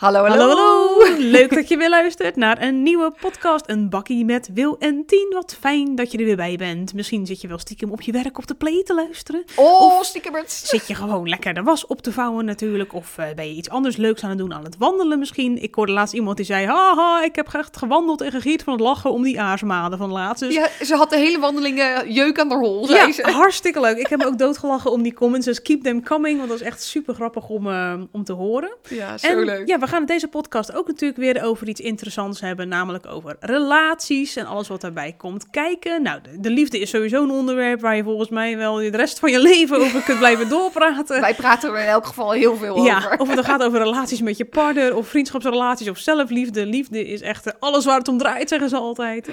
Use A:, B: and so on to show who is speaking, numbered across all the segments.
A: Hallo, hallo.
B: Hallo, hallo. Leuk dat je weer luistert naar een nieuwe podcast. Een bakkie met Wil en Tien. Wat fijn dat je er weer bij bent. Misschien zit je wel stiekem op je werk op de play te luisteren.
A: Oh, stiekemerts.
B: Zit je gewoon lekker de was op te vouwen natuurlijk. Of eh, ben je iets anders leuks aan het doen, aan het wandelen misschien. Ik hoorde laatst iemand die zei, haha, ik heb echt gewandeld en gegierd van het lachen om die aarsmaden van laatst. Dus
A: Ja, ze had de hele wandeling eh, jeuk aan de hol,
B: ja,
A: ze.
B: hartstikke leuk. Ik heb ook doodgelachen om die comments. Dus keep them coming, want dat is echt super grappig om, eh, om te horen.
A: Ja, zo
B: en
A: leuk.
B: ja, we gaan het deze podcast ook natuurlijk weer over iets interessants hebben. Namelijk over relaties en alles wat daarbij komt kijken. Nou, de, de liefde is sowieso een onderwerp waar je volgens mij wel de rest van je leven over kunt blijven doorpraten.
A: Wij praten er in elk geval heel veel
B: Ja,
A: over.
B: of het dan gaat over relaties met je partner, of vriendschapsrelaties, of zelfliefde. Liefde is echt alles waar het om draait, zeggen ze altijd.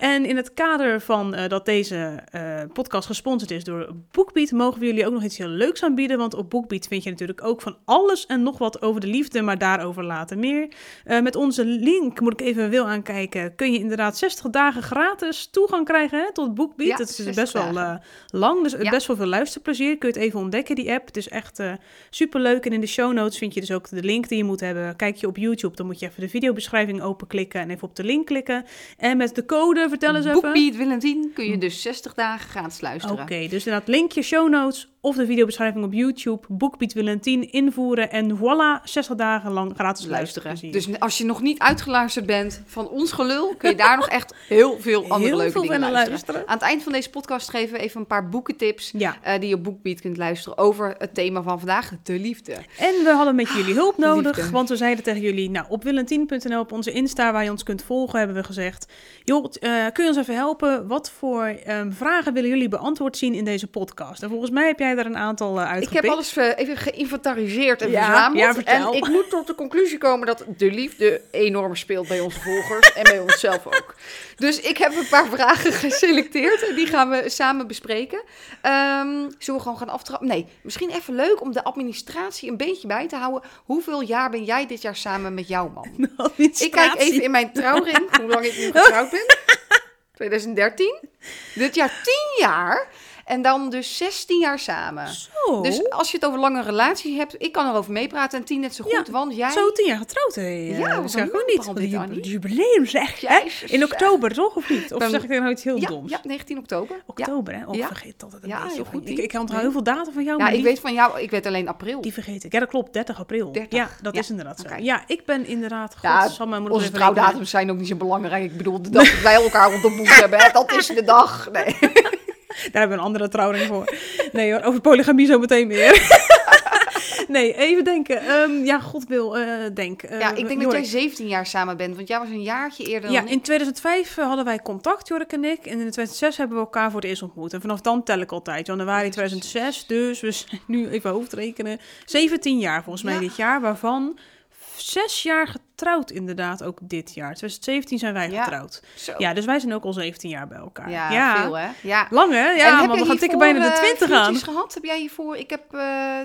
B: En in het kader van eh, dat deze eh, podcast gesponsord is door BookBeat, mogen we jullie ook nog iets heel leuks aanbieden. Want op BookBeat vind je natuurlijk ook van alles en nog wat over de liefde, maar daarover later meer. Eh, met onze link, moet ik even wil aankijken, kun je inderdaad 60 dagen gratis toegang krijgen hè, tot BookBeat.
A: Ja,
B: dat is
A: 60
B: best wel
A: dagen.
B: lang, dus
A: Ja.
B: best wel veel luisterplezier. Kun je het even ontdekken, die app. Het is echt superleuk. En in de show notes vind je dus ook de link die je moet hebben. Kijk je op YouTube, dan moet je even de videobeschrijving openklikken en even op de link klikken. En met de code, vertel eens even.
A: Boekbeat Willentien kun je dus 60 dagen gratis luisteren.
B: Oké, dus inderdaad linkje, show notes of de videobeschrijving op YouTube. Boekbeat Willentien invoeren en voilà, 60 dagen lang gratis
A: luisteren.
B: luisteren.
A: Dus als je nog niet uitgeluisterd bent van ons gelul, kun je daar nog echt heel veel andere
B: Heel
A: leuke
B: veel
A: dingen
B: willen
A: luisteren.
B: luisteren.
A: Aan het eind van deze podcast geven we even een paar boekentips
B: Ja,
A: eh, die je op Boekbeat kunt luisteren over het thema van vandaag, de liefde.
B: en we hadden met jullie hulp nodig,
A: Liefde.
B: want we zeiden tegen jullie, nou, op willentien.nl, op onze Insta, waar je ons kunt volgen, hebben we gezegd, joh, eh, kun je ons even helpen? Wat voor ehm, vragen willen jullie beantwoord zien in deze podcast? En volgens mij heb jij daar een aantal uh,
A: Ik
B: uitgepikt.
A: heb alles eh, even geïnventariseerd en
B: Ja,
A: verzameld.
B: ja,
A: en ik moet tot de conclusie komen dat de liefde enorm speelt bij onze volgers en bij onszelf ook. Dus ik heb een paar vragen geselecteerd en die gaan we samen bespreken. Ehm, zullen we gewoon gaan aftrappen? Nee, misschien even leuk om de administratie een beetje bij te houden. Hoeveel jaar ben jij dit jaar samen met jouw man? Ik kijk even in mijn trouwring, hoe lang ik nu getrouwd ben. 2013. Dit jaar 10 jaar. En dan dus 16 jaar samen.
B: Zo,
A: Dus als je het over lange relaties hebt, ik kan erover meepraten en tien net zo goed,
B: Ja,
A: want jij...
B: zo tien jaar getrouwd, hè?
A: Ja,
B: dat
A: wat
B: zeg ik
A: een
B: ook niet.
A: Annie.
B: jubileum zeg, hè?
A: Jezus,
B: In oktober, toch? Of niet? Of
A: Ben-
B: zeg ik nou iets heel
A: ja,
B: doms?
A: ja, 19 oktober. Ja.
B: Oktober, hè? Oh,
A: Ja.
B: ik vergeet altijd een
A: Ja,
B: beetje.
A: heel
B: van-
A: goed,
B: ik, ik onthoud heel veel data van jou,
A: Ja,
B: maar
A: ik weet van jou, ik weet alleen april.
B: die vergeet ik. Ja, dat klopt. 30 april.
A: 30.
B: Ja, dat
A: Ja.
B: is inderdaad zo. Ja, ik ben inderdaad...
A: Ja,
B: moet ik
A: Onze trouwdatums zijn ook niet zo belangrijk. Ik bedoel, de dag dat wij elkaar boek hebben, hè, dat is de dag. Nee.
B: Daar hebben we een andere trouwring voor. Nee hoor, over polygamie zo meteen meer. nee, even denken. Ehm, ja, god wil, eh, denk. Eh,
A: Ja, ik denk dat jij 17 jaar samen bent, want jij was een jaartje eerder
B: Ja,
A: dan
B: in 2005 hadden wij contact, Jorik en ik. En in 2006 hebben we elkaar voor het eerst ontmoet. En vanaf dan tel ik altijd. Januari 2006, dus we zijn nu even hoofdrekenen. 17 jaar volgens mij
A: Ja.
B: dit jaar, waarvan zes jaar getrouwd inderdaad ook dit jaar. 2017 zijn wij
A: Ja.
B: getrouwd.
A: Zo.
B: Ja, dus wij zijn ook al 17 jaar bij elkaar.
A: Ja, veel hè? Ja.
B: Lang hè? Ja, we gaan tikken
A: hiervoor,
B: bijna de
A: eh,
B: 20 aan.
A: vriendjes gehad? Heb jij hiervoor... Ik heb... eh,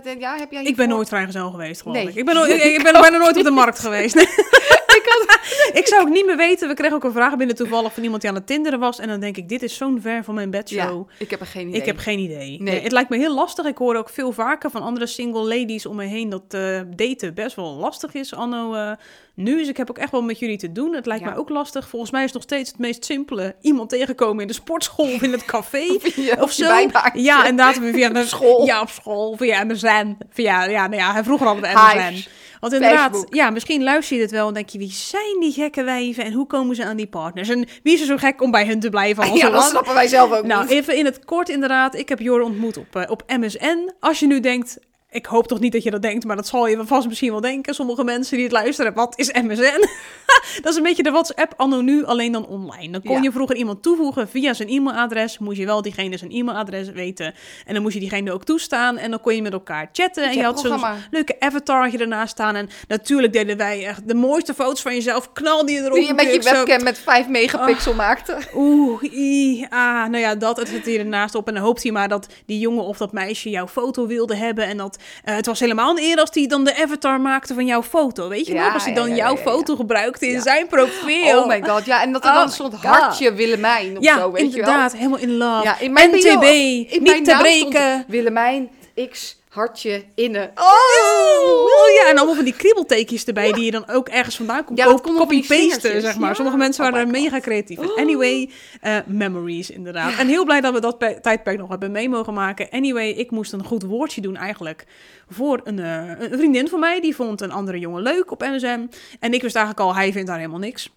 A: de- ja, heb jij
B: Ik ben
A: hiervoor-
B: nooit vrijgezel geweest, geloof
A: Nee.
B: ik. Ik ben, nooit- ik, ik ben bijna nooit op de markt geweest. ik, zou ook niet meer weten. We kregen ook een vraag binnen toevallig van iemand die aan het tinderen was. En dan denk ik, dit is zo'n ver van mijn bedshow.
A: Ja, ik heb er geen idee.
B: Ik heb geen idee.
A: Nee.
B: het lijkt me heel lastig. Ik hoor ook veel vaker van andere single ladies om me heen dat eh, daten best wel lastig is anno eh, nu. Dus ik heb ook echt wel met jullie te doen. Het lijkt
A: Ja.
B: mij ook lastig. Volgens mij is het nog steeds het meest simpele. Iemand tegenkomen in de sportschool of in het café. Of
A: je
B: zo.
A: bijbaantje.
B: Ja, inderdaad. Via de,
A: school.
B: Ja, op school. Via MSN. Via, ja, nou ja, vroeger hadden we MSN.
A: Hives.
B: Want inderdaad,
A: Facebook.
B: ja, misschien luister je dit wel en denk je, wie zijn die gekke wijven en hoe komen ze aan die partners? En wie is er zo gek om bij hun te blijven? al
A: Ja,
B: zo
A: dat
B: lang?
A: snappen wij zelf ook
B: Nou,
A: niet.
B: even in het kort inderdaad. Ik heb Jor ontmoet op, eh, op MSN. Als je nu denkt, ik hoop toch niet dat je dat denkt, maar dat zal je vast misschien wel denken. Sommige mensen die het luisteren, wat is MSN? dat is een beetje de WhatsApp anno nu, alleen dan online. Dan kon
A: Ja.
B: je vroeger iemand toevoegen via zijn e-mailadres. Moest je wel diegene zijn e-mailadres weten. En dan moest je diegene ook toestaan. En dan kon je met elkaar chatten. En je had zo'n leuke avatar ernaast staan. En natuurlijk deden wij echt de mooiste foto's van jezelf. Knalde je erop.
A: Die je met je
B: zo.
A: webcam met 5 megapixel maakte.
B: Oeh, i, ah, nou ja, dat, het zit hier ernaast op. En dan hoopt hij maar dat die jongen of dat meisje jouw foto wilde hebben. En dat, eh, het was helemaal een eer als hij dan de avatar maakte van jouw foto. Weet je
A: Ja,
B: nog? Als hij dan
A: ja,
B: jouw foto gebruikte in zijn profiel.
A: Oh my god, ja. En dat er
B: Oh
A: dan stond hartje Willemijn of
B: ja,
A: zo, weet je wel.
B: inderdaad. Helemaal in love.
A: Ja, in mijn
B: NTB,
A: mijn
B: niet te breken.
A: Willemijn X hartje, innen.
B: Oh ja, en allemaal van die kriebeltekens erbij die je dan ook ergens vandaan komt
A: Ja, dat die
B: copy-pasten, zeg maar.
A: Ja.
B: Sommige mensen
A: Oh
B: waren
A: my
B: mega creatief.
A: Oh.
B: Anyway, eh, memories inderdaad. En heel blij dat we dat pe- tijdperk nog hebben mee mogen maken. Anyway, ik moest een goed woordje doen eigenlijk voor een, eh, een vriendin van mij. Die vond een andere jongen leuk op MSN. En ik wist eigenlijk al, hij vindt daar helemaal niks.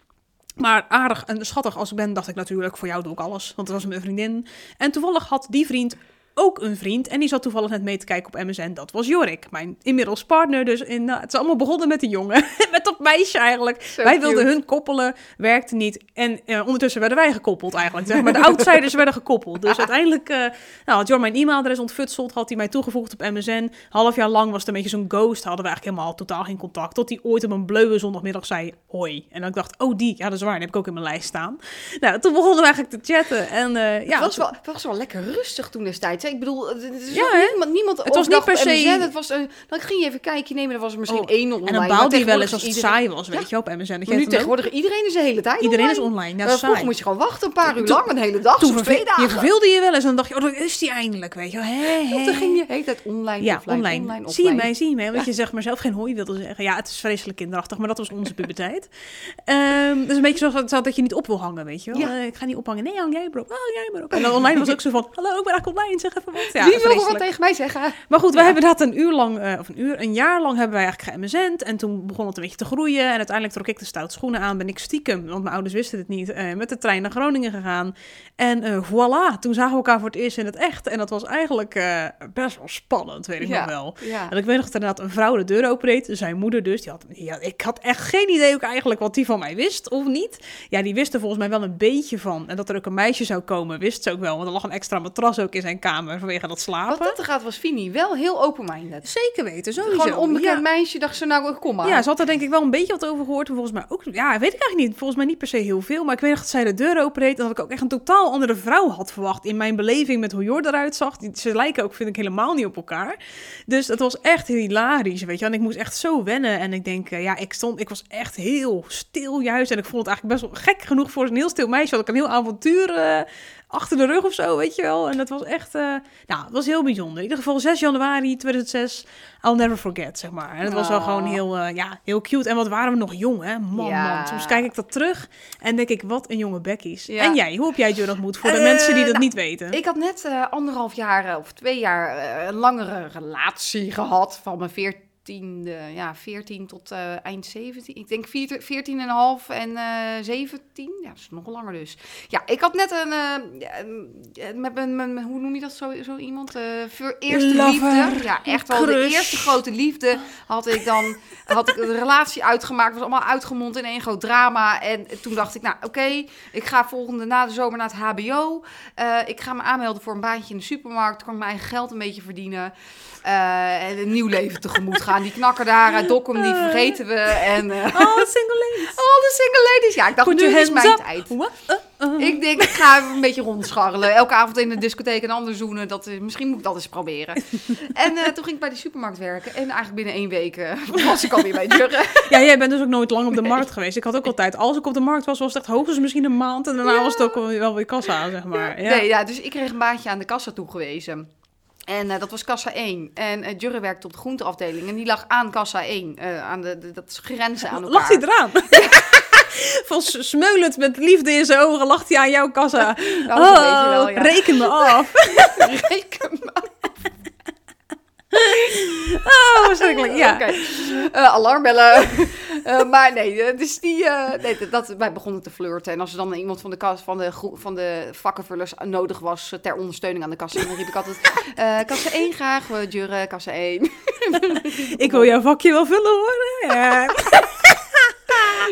B: Maar aardig en schattig als ik ben, dacht ik natuurlijk, voor jou doe ik alles. Want dat was mijn vriendin. En toevallig had die vriend ook een vriend. En die zat toevallig net mee te kijken op MSN. Dat was Jorik, mijn inmiddels partner. Dus in, nou, het is allemaal begonnen met een jongen. met dat meisje eigenlijk. Wij
A: cute.
B: wilden hun koppelen, werkte niet. En eh, ondertussen werden wij gekoppeld eigenlijk. Zeg maar de outsiders werden gekoppeld. Dus uiteindelijk uh, nou, had Jor mijn e-mailadres ontfutseld. Had hij mij toegevoegd op MSN. Half jaar lang was het een beetje zo'n ghost. Hadden we eigenlijk helemaal totaal geen contact. Tot hij ooit op een bleuwe zondagmiddag zei hoi. En dan ik dacht, oh die, ja dat is waar. Die heb ik ook in mijn lijst staan. Nou, toen begonnen we eigenlijk te chatten. En uh, ja,
A: het, was wel, het was wel lekker rustig toen destijds. Hè? Ik bedoel, het is
B: Ja,
A: niemand, niemand
B: Het was niet per se-
A: MSN. Het was, een dan ging je even kijkje nemen. Er was er misschien
B: Oh,
A: één online.
B: en dan baalde je wel eens als het
A: iedereen-
B: saai was, weet je, op MSN. Dat je
A: nu
B: ook-
A: tegenwoordig, iedereen is de hele tijd
B: Iedereen is
A: online.
B: Ja,
A: vroeger moest je gewoon wachten een paar uur lang, een hele dag,
B: Toen
A: twee
B: verve- je
A: dagen.
B: verveelde je wel eens en dan dacht je, oh, is die eindelijk, weet je
A: dan ging je de hele tijd online,
B: Ja,
A: offline,
B: online.
A: online,
B: Zie je mij, zie je mij. Want je zeg maar zelf geen hooi wilde zeggen. Ja, het is vreselijk kinderachtig, maar dat was onze puberteit. Dus een beetje zo dat, dat je niet op wil hangen, weet je wel.
A: Ja.
B: Eh, ik ga niet ophangen. Nee, hang jij maar op. Jij maar op. En online was ook zo van, hallo, ik ben eigenlijk online, zeg even wat. Ja,
A: Wie wil er wat
B: vreselijk.
A: tegen mij zeggen?
B: Maar goed,
A: Ja.
B: hebben dat een uur lang, eh, of een uur, een jaar lang hebben wij eigenlijk geëmesend. En toen begon het een beetje te groeien. En uiteindelijk trok ik de stout schoenen aan. Ben ik stiekem, want mijn ouders wisten het niet, eh, met de trein naar Groningen gegaan. En eh, voilà, toen zagen we elkaar voor het eerst in het echt. En dat was eigenlijk best wel spannend, weet ik
A: Ja.
B: nog wel. En ik weet nog dat inderdaad een vrouw de deur opendeed. Zijn moeder dus. Die had, ja, ik had echt geen idee ook eigenlijk wat die van mij wist of niet. Ja, die wist er volgens mij wel een beetje van. En dat er ook een meisje zou komen, wist ze ook wel. Want er lag een extra matras ook in zijn kamer vanwege dat slapen.
A: Wat dat er gaat, was Fini wel heel open-minded.
B: Zeker weten, sowieso.
A: Gewoon een onbekend
B: ja.
A: meisje, dacht ze nou, kom maar.
B: Ja, ze had er denk ik wel een beetje wat over gehoord. En volgens mij ook, ja, weet ik eigenlijk niet. Volgens mij niet per se heel veel. Maar ik weet nog dat zij de deur opendeed. En dat ik ook echt een totaal andere vrouw had verwacht. In mijn beleving met hoe Jor eruit zag. Die, ze lijken ook, vind ik, helemaal niet op elkaar. Dus het was echt hilarisch, weet je. En ik moest echt zo wennen. En ik denk, eh, ja, ik stond, ik was echt heel stil juist. En ik vond het eigenlijk best wel gek genoeg voor een heel stil meisje. Had ik een heel avontuur eh, achter de rug of zo, weet je wel. En dat was echt, eh, nou, het was heel bijzonder. In ieder geval 6 januari 2006, I'll never forget, zeg maar. En het was wel
A: Oh.
B: gewoon heel, eh, ja, heel cute. En wat waren we nog jong, hè? Man,
A: Ja.
B: man. Soms kijk ik dat terug en denk ik, wat een jonge bekkies.
A: Ja.
B: En jij, hoe heb jij Jur ontmoet? Voor de
A: Eh,
B: mensen die dat
A: nou,
B: niet weten.
A: Ik had net anderhalf jaar of twee jaar een langere relatie gehad. Van mijn ja, 14 tot eh, eind 17. Ik denk 14 14 en half en eh 17. Ja, dat is nog langer dus. Ja, ik had net een, eh, met mijn, hoe noem je dat zo, zo iemand? voor eerste
B: Lover.
A: liefde. Ja, echt wel de eerste grote liefde had ik dan, had ik een relatie uitgemaakt. was allemaal uitgemond in één groot drama. En toen dacht ik, nou oké, ik ga volgende na de zomer naar het HBO. Ik ga me aanmelden voor een baantje in de supermarkt. Kan ik mijn eigen geld een beetje verdienen. En een nieuw leven tegemoet gaan. Die knakker daar uit Dokkum, die vergeten we. En eh
B: Oh, single ladies.
A: al de single ladies. Ja, ik dacht,
B: Put
A: nu is mijn
B: up.
A: tijd.
B: What? Uh, uh.
A: Ik denk, ik ga even een beetje rondscharrelen. Elke avond in de discotheek een ander zoenen. Dat, is- misschien moet ik dat eens proberen. En eh, toen ging ik bij de supermarkt werken. En eigenlijk binnen één week eh, was ik alweer bij Jurre.
B: Ja, jij bent dus ook nooit lang op de markt geweest. Ik had ook altijd, als ik op de markt was, was het echt hoogstens misschien een maand. En daarna was het ook wel wel weer kassa, zeg maar. Ja.
A: Nee, ja, dus ik kreeg een baantje aan de kassa toegewezen. En eh, dat was kassa 1. En eh Jurre werkte op de groenteafdeling. En die lag aan kassa 1. eh, aan de, de- dat is grenzen aan elkaar.
B: Lacht hij eraan? Van smeulend met liefde in zijn ogen lacht hij aan jouw kassa.
A: Nou, je wel,
B: Oh,
A: ja.
B: reken me af.
A: Reken maar.
B: Oh, verschrikkelijk. Ja.
A: Eh, alarmbellen. Eh, maar nee, eh, dus die, nee, dat- wij begonnen te flirten. En als er dan iemand van de, kas, van de, van de vakkenvullers nodig was ter ondersteuning aan de kassa, dan riep ik altijd, kassa 1 graag, uh, Jurre, kassa 1.
B: Ik wil jouw vakje wel vullen hoor. Ja.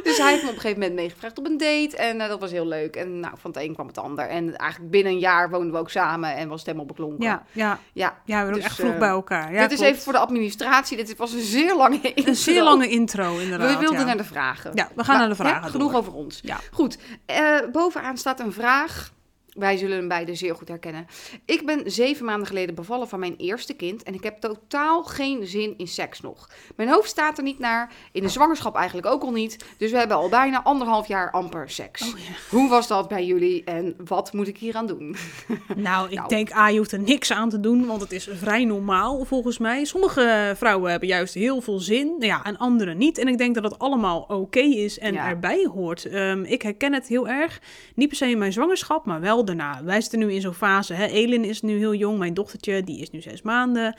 A: Dus hij heeft me op een gegeven moment meegevraagd op een date. En eh, dat was heel leuk. En nou, van het een kwam het ander. En eigenlijk binnen een jaar woonden we ook samen en was het helemaal beklonken.
B: Ja, ja,
A: ja.
B: ja, we
A: Dus,
B: echt vroeg
A: eh,
B: bij elkaar. Ja,
A: Dit is even voor de administratie. Dit was een zeer lange intro.
B: een zeer lange intro inderdaad.
A: We wilden
B: ja.
A: naar de vragen.
B: Ja, we gaan naar de vragen
A: genoeg over ons.
B: Ja.
A: Goed. eh, bovenaan staat een vraag. Wij zullen hem beide zeer goed herkennen. Ik ben zeven maanden geleden bevallen van mijn eerste kind en ik heb totaal geen zin in seks nog. Mijn hoofd staat er niet naar, in de zwangerschap eigenlijk ook al niet. Dus we hebben al bijna anderhalf jaar amper seks.
B: Oh, ja.
A: Hoe was dat bij jullie en wat moet ik hier aan doen?
B: Nou, ik
A: Nou.
B: denk, A, je hoeft er niks aan te doen, want het is vrij normaal volgens mij. Sommige vrouwen hebben juist heel veel zin, nou ja, en andere niet. En ik denk dat het allemaal oké is en
A: Ja.
B: erbij hoort. Ehm, ik herken het heel erg, niet per se in mijn zwangerschap, maar wel daarna. Wij zitten nu in zo'n fase, hè. Elin is nu heel jong, mijn dochtertje, die is nu zes maanden.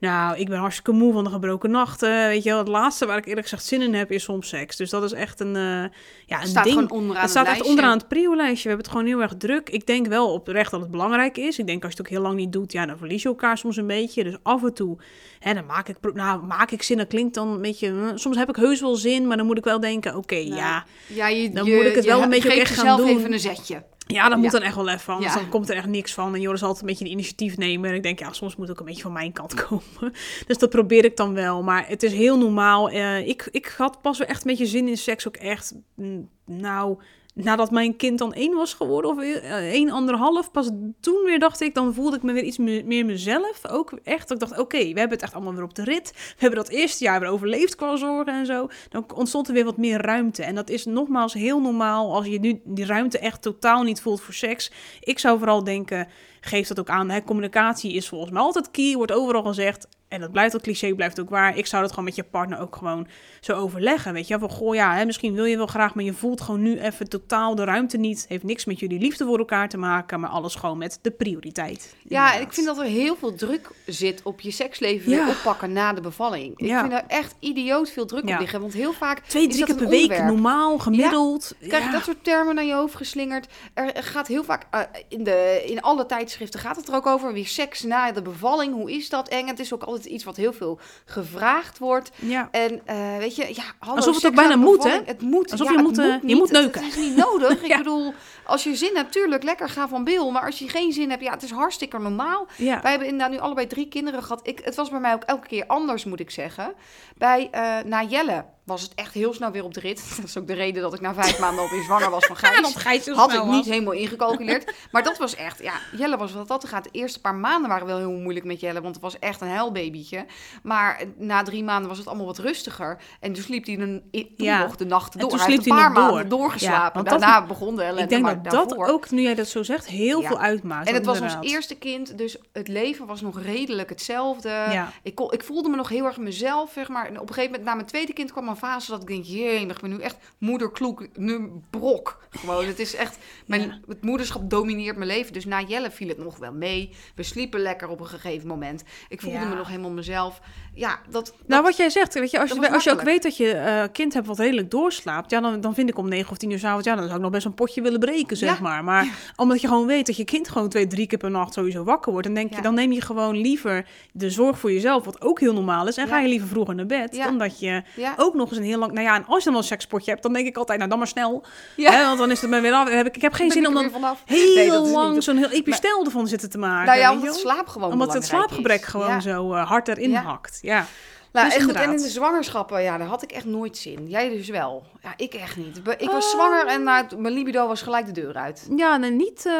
B: Nou, ik ben hartstikke moe van de gebroken nachten. Weet je wel, het laatste waar ik eerlijk gezegd zin in heb, is soms seks. Dus dat is echt een, eh, ja, een
A: Het staat
B: ding.
A: gewoon onderaan
B: Het staat echt
A: lijstje.
B: onderaan het prio-lijstje. We hebben het gewoon heel erg druk. Ik denk wel oprecht dat het belangrijk is. Ik denk als je het ook heel lang niet doet, ja, dan verlies je elkaar soms een beetje. Dus af en toe, hè, dan maak ik, nou, maak ik zin. Dat klinkt dan een beetje, hm, soms heb ik heus wel zin, maar dan moet ik wel denken, oké,
A: Nou,
B: ja,
A: Ja, je,
B: Dan
A: je-
B: moet ik het wel een beetje echt gaan
A: jezelf
B: doen.
A: even een zetje.
B: Ja, dat moet
A: Ja.
B: dan echt wel even, anders
A: Ja.
B: dan komt er echt niks van. En Joris is altijd een beetje een initiatief nemen. En ik denk, ja, soms moet ook een beetje van mijn kant komen. Dus dat probeer ik dan wel. Maar het is heel normaal. Eh, ik, ik had pas wel echt een beetje zin in seks ook echt, mm, nou... Nadat mijn kind dan één was geworden, of eh, één, anderhalf, pas toen weer dacht ik, dan voelde ik me weer iets me- meer mezelf. Ook echt, ik dacht, oké, we hebben het echt allemaal weer op de rit. We hebben dat eerste jaar weer overleefd qua zorgen en zo. Dan ontstond er weer wat meer ruimte. En dat is nogmaals heel normaal als je nu die ruimte echt totaal niet voelt voor seks. Ik zou vooral denken, geef dat ook aan. Hè? Communicatie is volgens mij altijd key, wordt overal gezegd. En dat blijft ook cliché, blijft ook waar. Ik zou dat gewoon met je partner ook gewoon zo overleggen. Weet je, van goh, ja, hè, misschien wil je wel graag, maar je voelt gewoon nu even totaal de ruimte niet. Heeft niks met jullie liefde voor elkaar te maken, maar alles gewoon met de prioriteit.
A: Ja, en ik vind dat er heel veel druk zit op je seksleven
B: Ja.
A: oppakken na de bevalling. Ik
B: Ja.
A: vind er echt idioot veel druk
B: Ja.
A: op liggen. Want heel vaak
B: Twee,
A: is
B: drie
A: dat
B: keer per week,
A: onderwerp.
B: normaal, gemiddeld.
A: krijg je dat soort termen naar je hoofd geslingerd. Er gaat heel vaak, eh, in, de, in alle tijdschriften gaat het er ook over. Weer seks na de bevalling, hoe is dat? eng? het is ook altijd iets wat heel veel gevraagd wordt.
B: Ja.
A: En eh, weet je, ja, hallo,
B: Alsof het ook bijna
A: na de
B: moet, hè?
A: Het moet.
B: Alsof
A: ja,
B: je
A: het
B: moet, eh, je moet neuken.
A: Het, is niet nodig. Ik bedoel, als je zin hebt, tuurlijk, lekker, ga van bil. Maar als je geen zin hebt, ja, het is hartstikke normaal.
B: ja.
A: Wij hebben inderdaad nu allebei drie kinderen gehad. Ik, het was bij mij ook elke keer anders, moet ik zeggen. Bij eh na Jelle was het echt heel snel weer op de rit. Dat is ook de reden dat ik na vijf maanden alweer zwanger was van
B: Ja,
A: Gijs.
B: dat Gijs
A: Had ik
B: was.
A: niet helemaal ingecalculeerd. Maar dat was echt, ja, Jelle was wat dat te gaat. De eerste paar maanden waren wel heel moeilijk met Jelle, want het was echt een huilbabytje. Maar na drie maanden was het allemaal wat rustiger. En toen sliep hij een, toen
B: Ja.
A: nog de nachten
B: En
A: door.
B: toen
A: hij heeft een paar maanden
B: door.
A: doorgeslapen.
B: Ja, want dat-
A: Daarna begon de ellende,
B: Ik denk dat dat ook, nu jij dat zo zegt, heel veel uitmaakt.
A: En het was ons eerste kind, dus het leven was nog redelijk hetzelfde. Ik, kon, ik voelde me nog heel erg mezelf, zeg maar. En op een gegeven moment, na mijn tweede kind, kwam fase dat ik denk... Jee, ik ben nu echt moederkloek, nu brok. Gewoon, het is echt... Mijn,
B: Ja.
A: Het moederschap domineert mijn leven. Dus na Jelle viel het nog wel mee. We sliepen lekker op een gegeven moment. Ik voelde
B: Ja.
A: me nog helemaal mezelf. Ja, dat...
B: Nou, wat jij zegt, weet je, als, je, als je ook weet dat je eh, kind hebt wat redelijk doorslaapt, ja, dan, dan vind ik om negen of tien uur s'avonds, ja, dan zou ik nog best een potje willen breken, zeg
A: Ja.
B: maar. Maar omdat je gewoon weet dat je kind gewoon twee, drie keer per nacht sowieso wakker wordt, dan denk je,
A: Ja.
B: dan neem je gewoon liever de zorg voor jezelf, wat ook heel normaal is, en ga je liever vroeger naar bed,
A: Ja.
B: dan dat je ook nog eens een heel lang, nou ja, en als je dan wel een sekspotje hebt, dan denk ik altijd, nou dan maar snel, hè, want dan is het me weer af. Heb ik, ik heb geen
A: ben
B: zin om dan heel
A: Nee,
B: lang zo'n heel epistel ervan zitten te maken.
A: Nou ja, omdat het
B: wel?
A: slaap gewoon
B: omdat het slaapgebrek gewoon zo eh, hard erin hakt. Ja.
A: Nou,
B: Dus
A: en, goed, en in de zwangerschappen, ja, daar had ik echt nooit zin. Jij dus wel. Ja, ik echt niet. Ik was
B: Oh.
A: zwanger en nou, mijn libido was gelijk de deur uit.
B: Ja, nee, niet eh,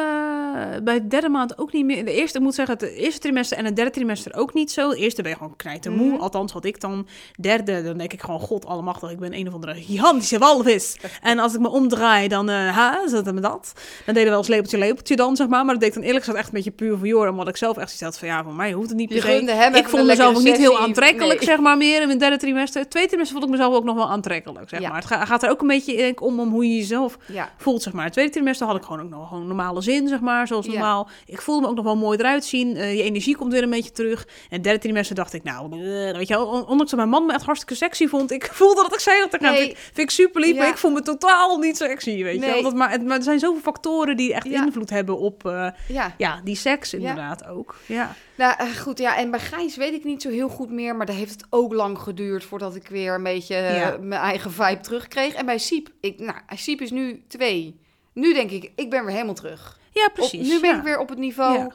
B: bij de derde maand ook niet meer. De eerste, ik moet zeggen, het eerste trimester en het derde trimester ook niet zo. De eerste ben je gewoon knijtermoe.
A: Mhm.
B: Althans, had ik dan. Derde, dan denk ik gewoon, god allemachtig, ik ben een of andere gigantische walvis. en als ik me omdraai, dan, eh ha, zat me dat. Dan deden we wel eens lepeltje, lepeltje dan, zeg maar. Maar dat deed ik dan eerlijk gezegd echt een beetje puur voor. Omdat ik zelf echt zoiets had van, ja, voor mij hoeft het niet per
A: hem
B: Ik vond mezelf ook niet heel aantrekkelijk,
A: Nee.
B: zeg maar, meer in mijn derde trimester. Tweede trimester vond ik mezelf ook nog wel aantrekkelijk, zeg
A: Ja.
B: maar. Het ga- gaat er ook een beetje denk ik, om, om hoe je jezelf
A: Ja,
B: voelt, zeg maar. Het tweede trimester had ik gewoon ook nog gewoon normale zin, zeg maar, zoals
A: Ja.
B: normaal. Ik voelde me ook nog wel mooi eruit zien. Eh, je energie komt weer een beetje terug. En derde trimester dacht ik, nou, eh, weet je ondanks dat mijn man me echt hartstikke sexy vond, ik voelde dat ik zei dat ik
A: Nee.
B: vind, ik- vind ik super lief, maar ik voel me totaal niet sexy, weet je
A: Nee.
B: Dat, maar, maar er zijn zoveel factoren die echt invloed hebben op, eh,
A: ja.
B: ja, die seks inderdaad ook. Ja.
A: Nou, eh, goed, ja. En bij Gijs weet ik niet zo heel goed meer. Maar daar heeft het ook lang geduurd voordat ik weer een beetje eh,
B: Ja.
A: mijn eigen vibe terugkreeg. En bij Siep, ik, nou, Siep is nu twee. Nu denk ik, ik ben weer helemaal terug.
B: ja,
A: Op,
B: precies.
A: nu ben
B: ja.
A: ik weer op het niveau
B: Ja.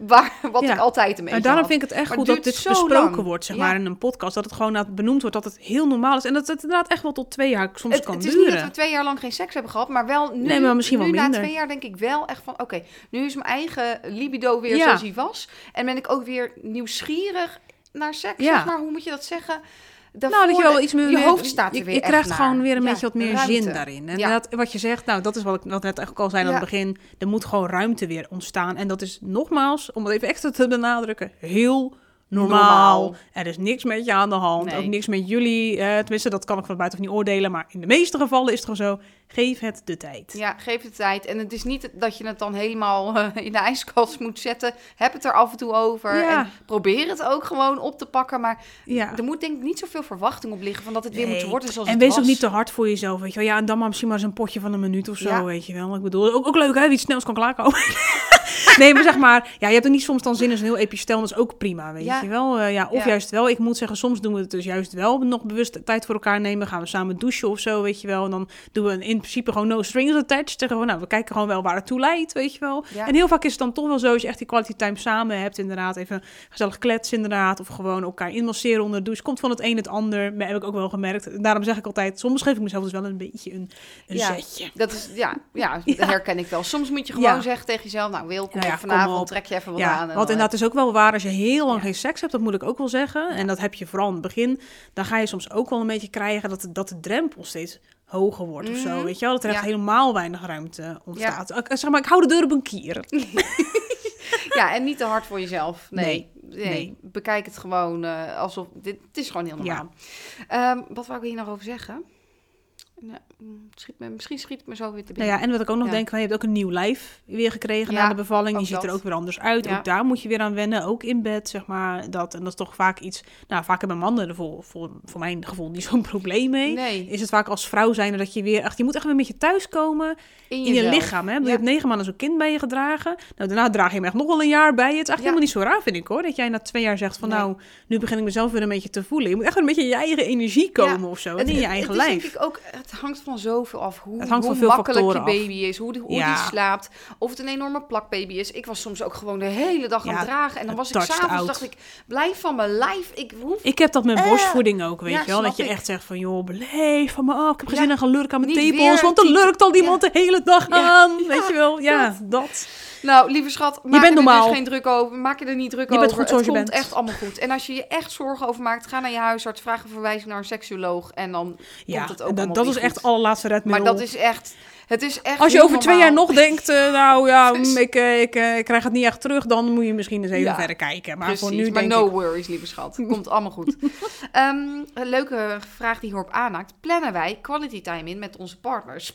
A: Waar, wat
B: Ja.
A: ik altijd een beetje
B: En daarom
A: had.
B: vind ik het echt
A: Maar
B: goed
A: het
B: dat dit besproken
A: lang.
B: wordt, zeg
A: Ja.
B: maar, in een podcast. Dat het gewoon benoemd wordt, dat het heel normaal is. En dat het inderdaad echt wel tot twee jaar soms
A: Het,
B: kan
A: het is
B: duren.
A: niet dat we twee jaar lang geen seks hebben gehad, maar wel nu,
B: Nee, maar misschien
A: nu
B: wel
A: na
B: minder.
A: twee jaar denk ik wel echt van, oké, nu is mijn eigen libido weer
B: Ja.
A: zoals hij was. En ben ik ook weer nieuwsgierig naar seks, zeg maar. Hoe moet je dat zeggen?
B: Nou, dat je wel iets meer...
A: je hoofd staat er
B: je,
A: weer
B: Je krijgt
A: naar.
B: gewoon weer een
A: Ja,
B: beetje wat meer
A: ruimte.
B: zin daarin. En
A: Ja.
B: dat, wat je zegt, nou, dat is wat ik wat net eigenlijk al zei aan
A: Ja.
B: het begin. Er moet gewoon ruimte weer ontstaan. En dat is nogmaals, om het even extra te benadrukken, heel normaal.
A: Normaal.
B: Er is niks met je aan de hand.
A: Nee.
B: Ook niks met jullie. eh, tenminste, dat kan ik van buitenaf niet oordelen. Maar in de meeste gevallen is het gewoon zo. Geef het de tijd.
A: Ja, geef het tijd. En het is niet dat je het dan helemaal eh, in de ijskast moet zetten. Heb het er af en toe over.
B: Ja.
A: En probeer het ook gewoon op te pakken. Maar
B: Ja.
A: er moet denk ik niet zoveel verwachting op liggen van dat het weer moet worden zoals
B: En
A: het
B: wees
A: was.
B: ook niet te hard voor jezelf, weet je wel. Ja, en dan maar misschien maar eens een potje van een minuut of zo,
A: Ja.
B: weet je wel. Ik bedoel, ook, ook leuk hè, wie het snelst kan klaarkomen. nee, maar zeg maar, ja, je hebt er niet soms dan zin in zo'n heel epistel, dat is ook prima, weet
A: Ja.
B: je wel. Eh, ja, of
A: Ja.
B: juist wel, ik moet zeggen, soms doen we het dus juist wel nog bewust tijd voor elkaar nemen. Gaan we samen douchen of zo, weet je wel. En dan doen we in principe gewoon no strings attached. Zeggen we, nou, we kijken gewoon wel waar het toe leidt, weet je wel.
A: Ja.
B: En heel vaak is het dan toch wel zo, als je echt die quality time samen hebt, inderdaad, even gezellig kletsen inderdaad. Of gewoon elkaar inmasseren onder de douche. Komt van het een het ander, maar heb ik ook wel gemerkt. Daarom zeg ik altijd, soms geef ik mezelf dus wel een beetje een, een
A: Ja.
B: zetje.
A: Dat is, ja, ja, herken ik wel. Soms moet je gewoon zeggen tegen jezelf, nou Wilco,
B: Nou ja, kom
A: vanavond trek je even wat aan. en
B: want inderdaad is ook wel waar als je heel lang geen seks hebt, dat moet ik ook wel zeggen. En dat heb je vooral in het begin. Dan ga je soms ook wel een beetje krijgen dat, dat de drempel steeds hoger wordt of zo.
A: Mhm.
B: Weet je wel? Dat er echt
A: Ja.
B: helemaal weinig ruimte ontstaat. Ik, zeg maar, ik hou de deur op een kier.
A: Ja, en niet te hard voor jezelf. Nee.
B: Nee.
A: Nee.
B: Nee.
A: Bekijk het gewoon eh, alsof... Dit, het is gewoon heel normaal. Ehm, wat wou ik hier nog over zeggen? Nou, mm, schiet me, misschien schiet het me zo weer te
B: Nou
A: binnen.
B: ja, en wat ik ook nog
A: Ja.
B: denk, van, je hebt ook een nieuw lijf weer gekregen
A: Ja,
B: na de bevalling. Je ziet er ook weer anders uit. Ook daar moet je weer aan wennen. Ook in bed, zeg maar. Dat, en dat is toch vaak iets... Nou, vaak hebben mannen er voor, voor, voor mijn gevoel niet zo'n probleem mee.
A: nee,
B: Is het vaak als vrouw zijn dat je weer echt... Je moet echt weer met je thuiskomen
A: in,
B: in je lichaam. Hè? Je hebt negen maanden zo'n kind bij je gedragen. Nou, daarna draag je hem echt nog wel een jaar bij je. Het is echt helemaal niet zo raar, vind ik hoor. Dat jij na twee jaar zegt van
A: Nee.
B: nou, nu begin ik mezelf weer een beetje te voelen. Je moet echt weer een beetje in je eigen energie komen of zo. En in je eigen
A: het is
B: lijf.
A: denk ik ook, het hangt van zoveel af. Hoe,
B: Het hangt
A: hoe
B: van veel
A: makkelijk je
B: af.
A: baby is, hoe, die, hoe
B: Ja.
A: die slaapt. Of het een enorme plakbaby is. Ik was soms ook gewoon de hele dag aan
B: Ja,
A: het dragen. En dan was ik s'avonds, dacht ik, blijf van mijn lijf. Ik hoef
B: Ik heb dat met
A: Eh,
B: borstvoeding ook, weet
A: ja,
B: je wel. Dat je
A: ik.
B: echt zegt van, joh, beleef van me. Oh, ik heb geen zin in gaan lurken aan mijn tepels. Want er lurkt al iemand de hele dag aan. weet je wel. Ja, dat.
A: Nou, lieve schat, maak
B: bent
A: er
B: normaal.
A: dus geen druk over. Maak je er niet druk
B: Je bent
A: over.
B: goed zoals
A: het
B: je
A: komt
B: bent.
A: echt allemaal goed. En als je je echt zorgen over maakt, ga naar je huisarts, vraag een verwijzing naar een seksuoloog en dan
B: Ja,
A: komt het ook
B: dat,
A: allemaal
B: dat is echt allerlaatste redmiddel.
A: Maar dat is echt, het is echt
B: Als je over twee jaar nog denkt, eh, nou ja,
A: Dus-
B: ik, eh, ik, eh, ik krijg het niet echt terug, dan moet je misschien eens even
A: Ja,
B: verder kijken. Maar
A: Precies,
B: voor nu
A: maar
B: denk
A: no
B: ik...
A: worries, lieve schat. Komt allemaal goed. Ehm, een leuke vraag die hierop aanhaakt. Plannen wij quality time in met onze partners?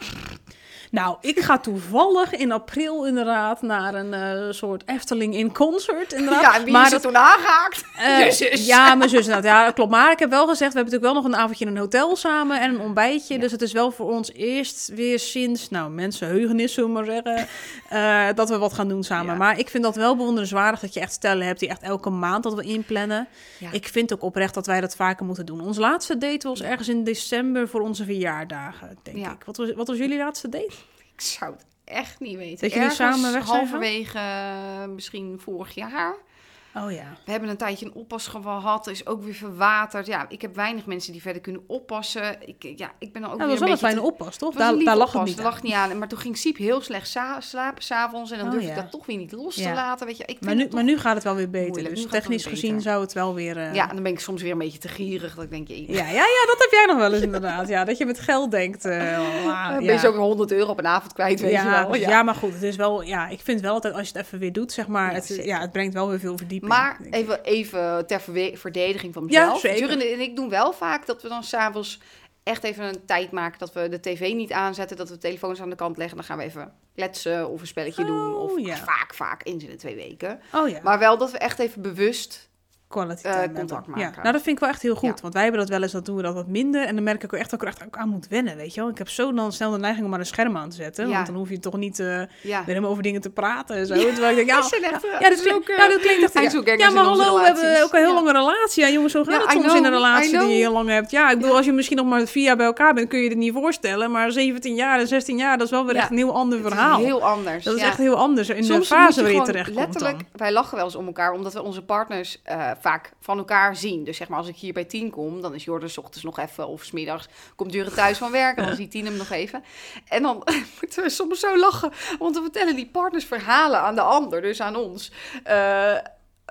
B: Nou, ik ga toevallig in april inderdaad naar een soort Efteling in concert. Inderdaad.
A: Ja, en wie
B: maar
A: is er toen aangehaakt?
B: Eh,
A: zus.
B: Ja, mijn zus inderdaad. Ja, dat klopt. Maar ik heb wel gezegd, we hebben natuurlijk wel nog een avondje in een hotel samen en een ontbijtje.
A: Ja.
B: Dus het is wel voor ons eerst weer sinds, nou, mensenheugenis, zullen we maar zeggen, eh, dat we wat gaan doen samen.
A: Ja.
B: Maar ik vind dat wel bewonderenswaardig dat je echt stellen hebt die echt elke maand dat we inplannen.
A: Ja.
B: Ik vind ook oprecht dat wij dat vaker moeten doen. Ons laatste date was ergens in december voor onze verjaardagen, denk
A: Ja.
B: ik. Wat was, wat was jullie laatste date?
A: Ik zou het echt niet weten.
B: Dat jullie samen weg zijn
A: halverwege eh, misschien vorig jaar.
B: Oh ja.
A: We hebben een tijdje een oppas gehad. is ook weer verwaterd. Ja, ik heb weinig mensen die verder kunnen oppassen. Ik, ja, ik ben dan ook
B: dat
A: weer
B: was wel een
A: beetje
B: fijne
A: te-
B: oppas, toch?
A: Een
B: Daar, daar lag het niet aan.
A: lag niet aan. Maar toen ging Siep heel slecht sa- slapen s'avonds. En dan
B: Oh,
A: durfde ik
B: ja.
A: dat toch weer niet los
B: Ja.
A: te laten. Weet je, ik
B: Maar nu, maar nu gaat het wel weer beter.
A: moeilijk.
B: Dus technisch gezien
A: beter.
B: zou het wel weer... eh,
A: Ja, dan ben ik soms weer een beetje te gierig. Dat ik denk, je,
B: Ja, ja, ja, dat heb jij nog wel eens inderdaad. Ja, dat je met geld denkt. eh, ah,
A: ben
B: ja.
A: je weer 100 euro op een avond kwijt, weet
B: ja,
A: je wel.
B: ja. maar goed, het is wel, ja, ik vind wel altijd als je het even weer doet, zeg maar,
A: Ja,
B: het, ja, het brengt wel weer veel verdieping.
A: Maar even, even ter verdediging van
B: Ja,
A: mezelf.
B: zeker.
A: Jurgen en ik doen wel vaak dat we dan s'avonds echt even een tijd maken dat we de tv niet aanzetten, dat we de telefoons aan de kant leggen. Dan gaan we even kletsen of een spelletje doen.
B: Oh,
A: Of
B: ja.
A: vaak, vaak, eens in de twee weken.
B: Oh ja.
A: Maar wel dat we echt even bewust
B: quality
A: Eh, contact maken.
B: Ja, nou dat vind ik wel echt heel goed.
A: Ja.
B: Want wij hebben dat wel eens, dat doen we dat wat minder. En dan merk ik ook echt dat ik er echt ook aan moet wennen, weet je wel. Ik heb zo dan snel de neiging om maar een scherm aan te zetten.
A: Ja.
B: Want dan hoef je toch niet eh weer
A: Ja.
B: helemaal over dingen te praten en zo. Terwijl ik denk, ja,
A: echt,
B: ja,
A: eh,
B: ja, dat klinkt, ja, dat klinkt echt... Ja, maar hallo, we hebben ook een heel lange relatie. Ja, jongens, zo gaat het soms
A: know,
B: in een relatie die je heel lang hebt. Ja, ik bedoel, als je misschien nog maar vier jaar bij elkaar bent, kun je je het niet voorstellen. Maar 17 jaar en 16 jaar, dat is wel weer echt een heel ander verhaal.
A: heel anders.
B: Dat is echt heel anders in de fase waar je terecht komt
A: letterlijk, wij lachen wel eens om elkaar, omdat we onze partners eh, vaak van elkaar zien. Dus zeg maar, als ik hier bij tien kom, dan is Jordan 's ochtends nog even, of 's middags komt Jurre thuis van werk en dan ziet tien hem nog even. En dan moeten we soms zo lachen, want we vertellen die partners verhalen aan de ander, dus aan ons. Eh,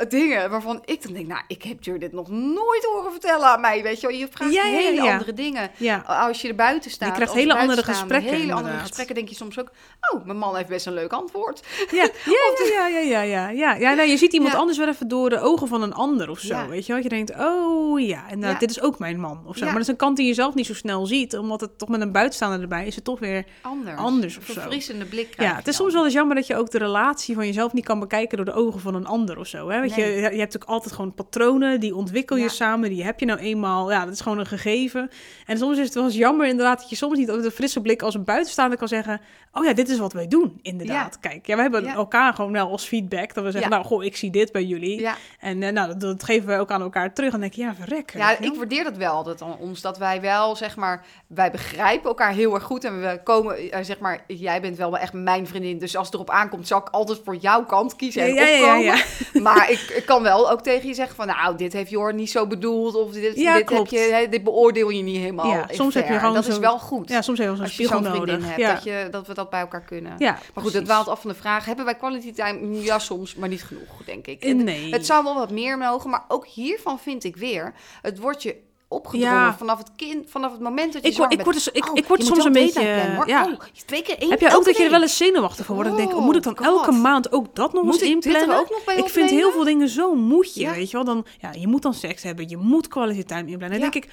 A: dingen waarvan ik dan denk, nou, ik heb Jur dit nog nooit horen vertellen aan mij, weet je wel. Je vraagt
B: Ja,
A: hele
B: ja.
A: andere dingen.
B: Ja.
A: Als je er buiten staat.
B: Je krijgt hele andere gesprekken,
A: Hele andere gesprekken denk je soms ook, oh, mijn man heeft best een leuk antwoord.
B: Ja, ja, ja, ja, ja, ja, ja. ja nee, je ziet iemand anders wel even door de ogen van een ander of zo, weet je wel. Je denkt, oh ja, en
A: Ja.
B: dit is ook mijn man of zo. Maar dat is een kant die je zelf niet zo snel ziet, omdat het toch met een buitenstaander erbij is het toch weer...
A: anders.
B: Anders of
A: Een
B: zo.
A: verfrissende blik
B: Ja,
A: je
B: het is
A: dan.
B: soms wel eens jammer dat je ook de relatie van jezelf niet kan bekijken door de ogen van een ander of zo. Hè?
A: Nee.
B: je, je hebt natuurlijk altijd gewoon patronen, die ontwikkel je
A: Ja.
B: samen, die heb je nou eenmaal. Ja, dat is gewoon een gegeven. En soms is het wel eens jammer inderdaad dat je soms niet met een frisse blik als een buitenstaander kan zeggen, oh ja, dit is wat wij doen, inderdaad. Kijk, ja, we hebben
A: Ja.
B: elkaar gewoon wel als feedback, dat we zeggen, nou, goh, ik zie dit bij jullie.
A: Ja,
B: En eh, nou, dat, dat geven we ook aan elkaar terug. En denk je, ja, verrek.
A: ja, ik waardeer dat wel altijd aan ons. Dat wij wel, zeg maar, wij begrijpen elkaar heel erg goed. En we komen, eh, zeg maar, jij bent wel echt mijn vriendin. Dus als het erop aankomt, zal ik altijd voor jouw kant kiezen en
B: Ja, ja, ja,
A: opkomen. Maar ik, ik kan wel ook tegen je zeggen van, nou, dit heeft Jor niet zo bedoeld. Of dit,
B: Ja,
A: dit, heb je, hè, dit beoordeel je niet helemaal
B: Ja, soms heb je gewoon
A: Dat is wel goed.
B: Ja, soms hebben we zo'n
A: als je zo'n vriendin
B: nodig.
A: hebt,
B: ja.
A: dat, je, dat we dat bij elkaar kunnen.
B: ja,
A: Maar goed,
B: precies.
A: het dwaalt af van de vraag. Hebben wij quality time? Ja, soms, maar niet genoeg, denk ik.
B: Eh, Nee.
A: Het zou wel wat meer mogen, maar ook hiervan vind ik weer... Het wordt je opgedrongen
B: Ja.
A: vanaf het kind, vanaf het moment dat je
B: Ik word, ik word, dus, ik,
A: Oh,
B: ik word soms een beetje... ja.
A: Oh, twee keer één
B: Heb je ook dat je er wel eens zenuwachtig van wordt? Dan denk ik,
A: Oh,
B: moet ik dan
A: God.
B: elke maand ook dat nog
A: Moet
B: eens
A: ik
B: inplannen?
A: ook nog bij
B: ik vind heel veel dingen zo moet je,
A: Ja.
B: weet je wel. Dan, ja, je moet dan seks hebben, je moet quality time inplannen. Dan denk ik,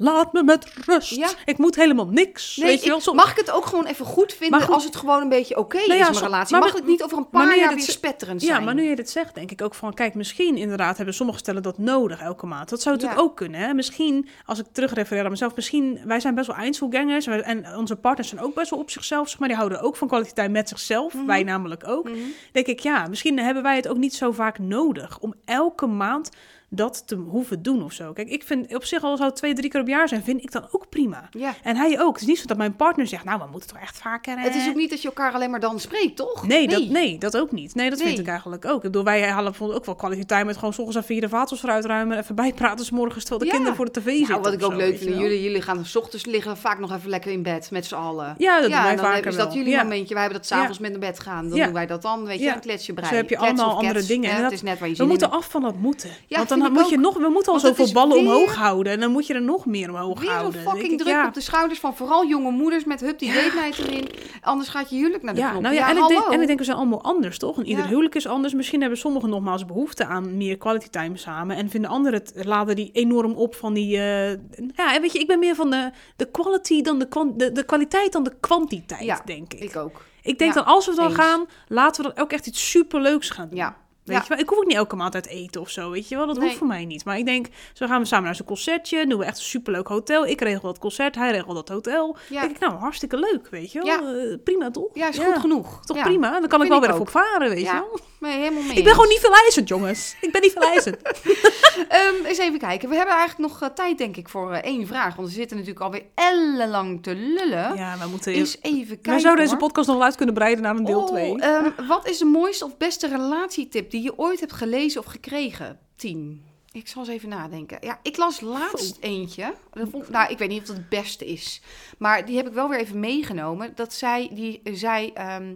B: laat me met rust.
A: Ja.
B: Ik moet helemaal niks,
A: Nee,
B: weet je wel. Soms-
A: mag ik het ook gewoon even goed vinden
B: goed-
A: als het gewoon een beetje oké
B: Nou ja,
A: is mijn relatie?
B: maar
A: Mag het niet over een paar jaar weer spetterend
B: Ja,
A: zijn?
B: maar nu je dit zegt, denk ik ook van... Kijk, misschien inderdaad hebben sommige stellen dat nodig elke maand. Dat zou natuurlijk
A: Ja.
B: ook kunnen. Hè? Misschien, als ik terugrefereer aan mezelf... Misschien, wij zijn best wel eindselgangers. En onze partners zijn ook best wel op zichzelf. Zeg maar, die houden ook van kwaliteit met zichzelf.
A: Mhm.
B: Wij namelijk ook.
A: Mhm.
B: denk ik, ja, misschien hebben wij het ook niet zo vaak nodig om elke maand dat te hoeven doen of zo. Kijk, ik vind op zich al zou het twee, drie keer op jaar zijn, vind ik dan ook prima.
A: Ja.
B: En hij ook. Het is niet zo dat mijn partner zegt, nou, we moeten toch echt vaker...
A: Het is ook niet dat je elkaar alleen maar dan spreekt, toch?
B: Nee, Dat, nee, dat ook niet. Nee, dat vind ik eigenlijk ook. Ik bedoel, wij halen ook wel kwaliteit met gewoon 's ochtends even hier de vaatels eruit ruimen en even bijpraten 's morgens terwijl de
A: Ja.
B: kinderen voor de tv zitten.
A: Nou, wat ik ook
B: zo,
A: leuk vind, jullie, jullie gaan s ochtends liggen vaak nog even lekker in bed met z'n allen.
B: Ja, dat doen wij vaker
A: is dat jullie
B: Ja.
A: momentje. Wij hebben dat s'avonds met naar bed gaan. Dan
B: Ja.
A: doen wij dat dan, weet je,
B: Ja.
A: een kletsje brein.
B: Zo heb je allemaal andere dingen.
A: hè,
B: En
A: het
B: dat-
A: is net waar je
B: We moeten af van dat moeten.
A: Ja,
B: Want dan
A: ik
B: moet je, nog, we moeten al zoveel ballen
A: weer-
B: omhoog houden. En dan moet je er nog meer omhoog
A: Weer
B: houden. Dan denk
A: fucking
B: ik,
A: druk
B: ja.
A: op de schouders van vooral jonge moeders met hup die date night erin. Anders gaat je huwelijk naar de
B: Ja,
A: knop.
B: nou ja, en, ik denk, en ik denk, we zijn allemaal anders, toch? En ieder huwelijk is anders. Misschien hebben sommigen nogmaals behoefte aan meer quality time samen. En vinden anderen het, laden die enorm op van die... eh, ja, en weet je, ik ben meer van de, de quality dan de, de, de kwaliteit dan de kwantiteit, denk ik.
A: Ik ook.
B: Ik denk
A: Ja,
B: dan, als we dan
A: eens.
B: gaan, laten we dan ook echt iets superleuks gaan doen.
A: Ja.
B: Weet
A: Ja.
B: je wel? Ik hoef ook niet elke maand uit eten of zo, weet je wel. Dat
A: Nee.
B: hoeft voor mij niet. Maar ik denk, zo gaan we samen naar zo'n concertje. Doen we echt een superleuk hotel. Ik regel dat concert, hij regelt dat hotel.
A: Ja.
B: denk ik, nou, hartstikke leuk, weet je wel.
A: Ja.
B: Eh, prima, toch?
A: Ja, is goed genoeg.
B: Toch prima? Dan kan ik wel
A: ik
B: weer even
A: ook.
B: op varen, weet je wel.
A: Nee, helemaal mee
B: Ik ben gewoon niet veel eisend, jongens. Ik ben niet veel eisend.
A: Ehm, eens even kijken. We hebben eigenlijk nog eh, tijd, denk ik, voor eh, één vraag. Want we zitten natuurlijk alweer ellenlang te lullen.
B: ja, we moeten...
A: Eens even kijken.
B: wij zouden deze podcast nog wel uit kunnen breiden naar een deel
A: Oh,
B: 2.
A: ehm, wat is de mooiste of beste relatietip die je ooit hebt gelezen of gekregen? Tien. Ik zal eens even nadenken. Ja, ik las laatst eentje. Dat vond, nou, ik weet niet of het het beste is. Maar die heb ik wel weer even meegenomen. Dat zij, die zei... ehm,